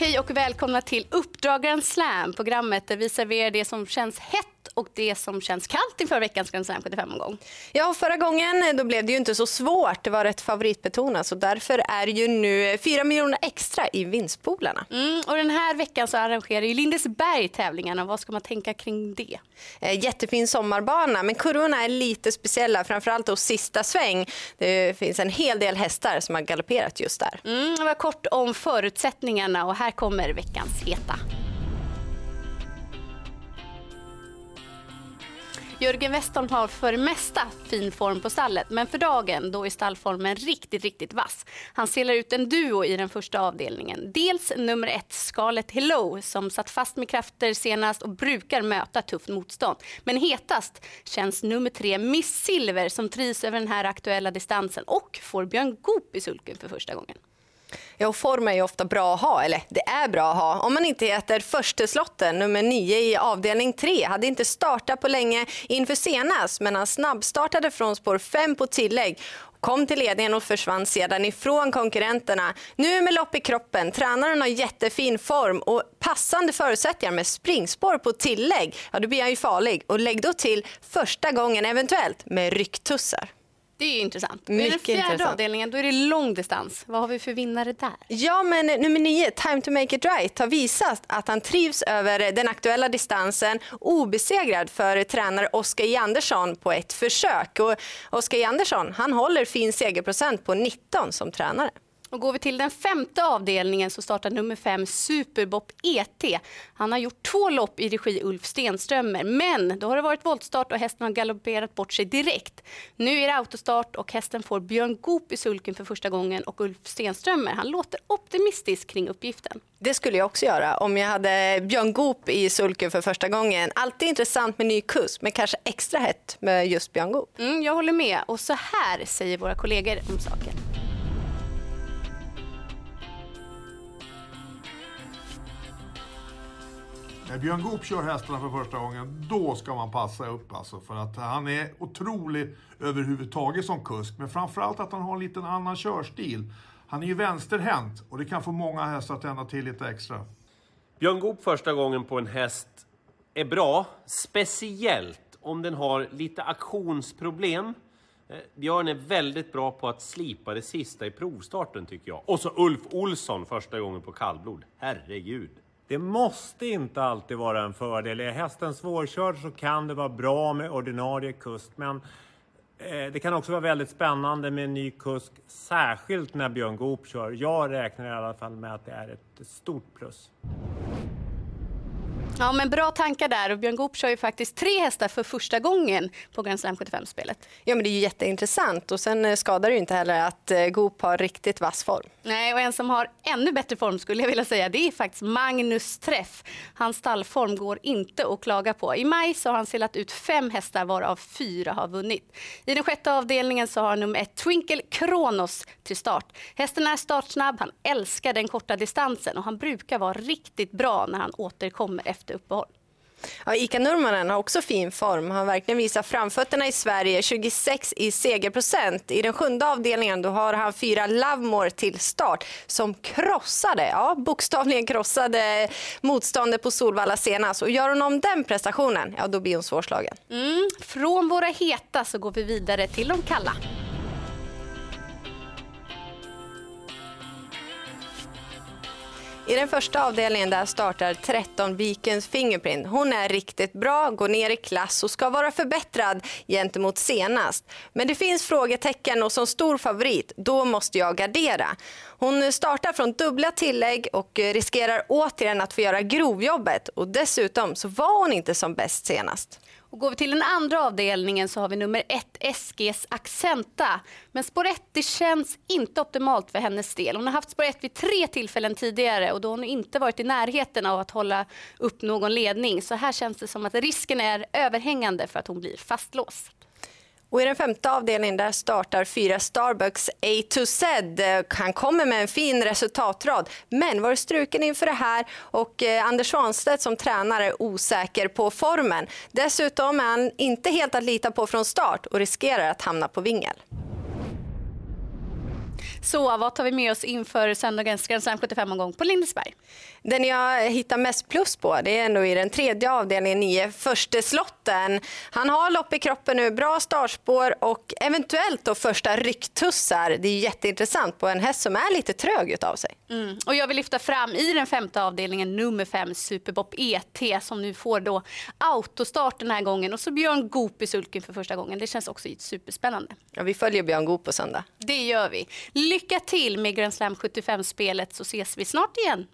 Hej och välkomna till Uppdragaren Slam, programmet där vi serverar det som känns hett och det som känns kallt inför veckans Grand Slam 75-omgång. Ja, förra gången eh, då blev det ju inte så svårt. Det var rätt favoritbetonat så därför är det ju nu 4 miljoner extra i vinstpoolerna. Mm, och den här veckan så arrangerar ju Lindesberg tävlingarna. Vad ska man tänka kring det? Eh, jättefin sommarbana, men kurvorna är lite speciella, framförallt då sista sväng. Det finns en hel del hästar som har galopperat just där. Mm, det var kort om förutsättningarna och här kommer veckans heta. Jörgen Westholm har för det mesta fin form på stallet, men för dagen då är stallformen riktigt, riktigt vass. Han selar ut en duo i den första avdelningen. Dels nummer ett, Scarlett Hello, som satt fast med krafter senast och brukar möta tufft motstånd. Men hetast känns nummer tre, Miss Silver, som trivs över den här aktuella distansen och får Björn Goop i sulken för första gången. Ja, och form är ju ofta bra att ha, eller det är bra att ha. Om man inte heter försteslotten, nummer nio i avdelning tre, hade inte startat på länge inför senast, men han snabbstartade från spår fem på tillägg kom till ledningen och försvann sedan ifrån konkurrenterna. Nu med lopp i kroppen, tränaren har jättefin form och passande förutsättningar med springspår på tillägg, ja då blir han ju farlig. Och lägg då till första gången eventuellt med rycktussar. Det är intressant. Mycket I den fjärde intressant. avdelningen då är det långdistans. Vad har vi för vinnare där? Ja, men nummer nio, Time to make it right, har visat att han trivs över den aktuella distansen. Obesegrad för tränare Oskar J. Andersson på ett försök. Och Oskar J. Andersson han håller fin segerprocent på 19 som tränare. Och går vi till den femte avdelningen så startar nummer fem Superbop ET. Han har gjort två lopp i regi Ulf Stenströmer, men då har det varit voltstart och hästen har galopperat bort sig direkt. Nu är det autostart och hästen får Björn Goop i sulken för första gången och Ulf Stenströmer han låter optimistisk kring uppgiften. Det skulle jag också göra om jag hade Björn Goop i sulken för första gången. Alltid intressant med ny kusk, men kanske extra hett med just Björn Goop. Mm, jag håller med och så här säger våra kollegor om saken. När Björn Goop kör hästarna för första gången, då ska man passa upp alltså. För att han är otrolig överhuvudtaget som kusk. Men framförallt att han har en liten annan körstil. Han är ju vänsterhänt och det kan få många hästar att tända till lite extra. Björn Goop första gången på en häst är bra, speciellt om den har lite aktionsproblem. Eh, Björn är väldigt bra på att slipa det sista i provstarten tycker jag. Och så Ulf Olsson första gången på kallblod. Herregud. Det måste inte alltid vara en fördel. Är hästen svårkörd så kan det vara bra med ordinarie kusk. Men eh, det kan också vara väldigt spännande med en ny kusk, särskilt när Björn Goop kör. Jag räknar i alla fall med att det är ett stort plus. Ja, men bra tankar där och Björn Goop kör ju faktiskt tre hästar för första gången på Grand Slam 75-spelet. Ja, men det är ju jätteintressant och sen eh, skadar det ju inte heller att eh, Goop har riktigt vass form. Nej, och en som har ännu bättre form skulle jag vilja säga, det är faktiskt Magnus Träff. Hans stallform går inte att klaga på. I maj så har han selat ut fem hästar varav fyra har vunnit. I den sjätte avdelningen så har nummer ett Twinkle Kronos till start. Hästen är startsnabb, han älskar den korta distansen och han brukar vara riktigt bra när han återkommer efter uppehåll. Ja, Ika Nurmanen har också fin form. Han har verkligen visat framfötterna i Sverige. 26 i segerprocent. I den sjunde avdelningen då har han fyra Lovemore till start som krossade, ja bokstavligen krossade motståndet på Solvalla senast. Och gör hon om den prestationen, ja då blir hon svårslagen. Mm. Från våra heta så går vi vidare till de kalla. I den första avdelningen där startar 13 Vikens Fingerprint. Hon är riktigt bra, går ner i klass och ska vara förbättrad gentemot senast. Men det finns frågetecken och som stor favorit, då måste jag gardera. Hon startar från dubbla tillägg och riskerar återigen att få göra grovjobbet. Och dessutom så var hon inte som bäst senast. Och går vi till den andra avdelningen så har vi nummer ett, SGs Accenta. Men spår 1 det känns inte optimalt för hennes del. Hon har haft spår 1 vid tre tillfällen tidigare och då har hon inte varit i närheten av att hålla upp någon ledning. Så här känns det som att risken är överhängande för att hon blir fastlåst. Och I den femte avdelningen där startar fyra Starbucks A to Z. Han kommer med en fin resultatrad, men var struken inför det här och eh, Anders Svanstedt som tränare är osäker på formen. Dessutom är han inte helt att lita på från start och riskerar att hamna på vingel. Så vad tar vi med oss inför söndagens Grand Slam 75-omgång på Lindesberg? Den jag hittar mest plus på det är ändå i den tredje avdelningen, nio, första slotten. Han har lopp i kroppen nu, bra startspår och eventuellt då första rycktussar. Det är jätteintressant på en häst som är lite trög utav sig. Mm. Och jag vill lyfta fram i den femte avdelningen nummer fem Superbop ET som nu får då autostart den här gången och så Björn Goop i sulken för första gången. Det känns också superspännande. Ja, vi följer Björn Goop på söndag. Det gör vi. Lycka till med Grand Slam 75-spelet så ses vi snart igen.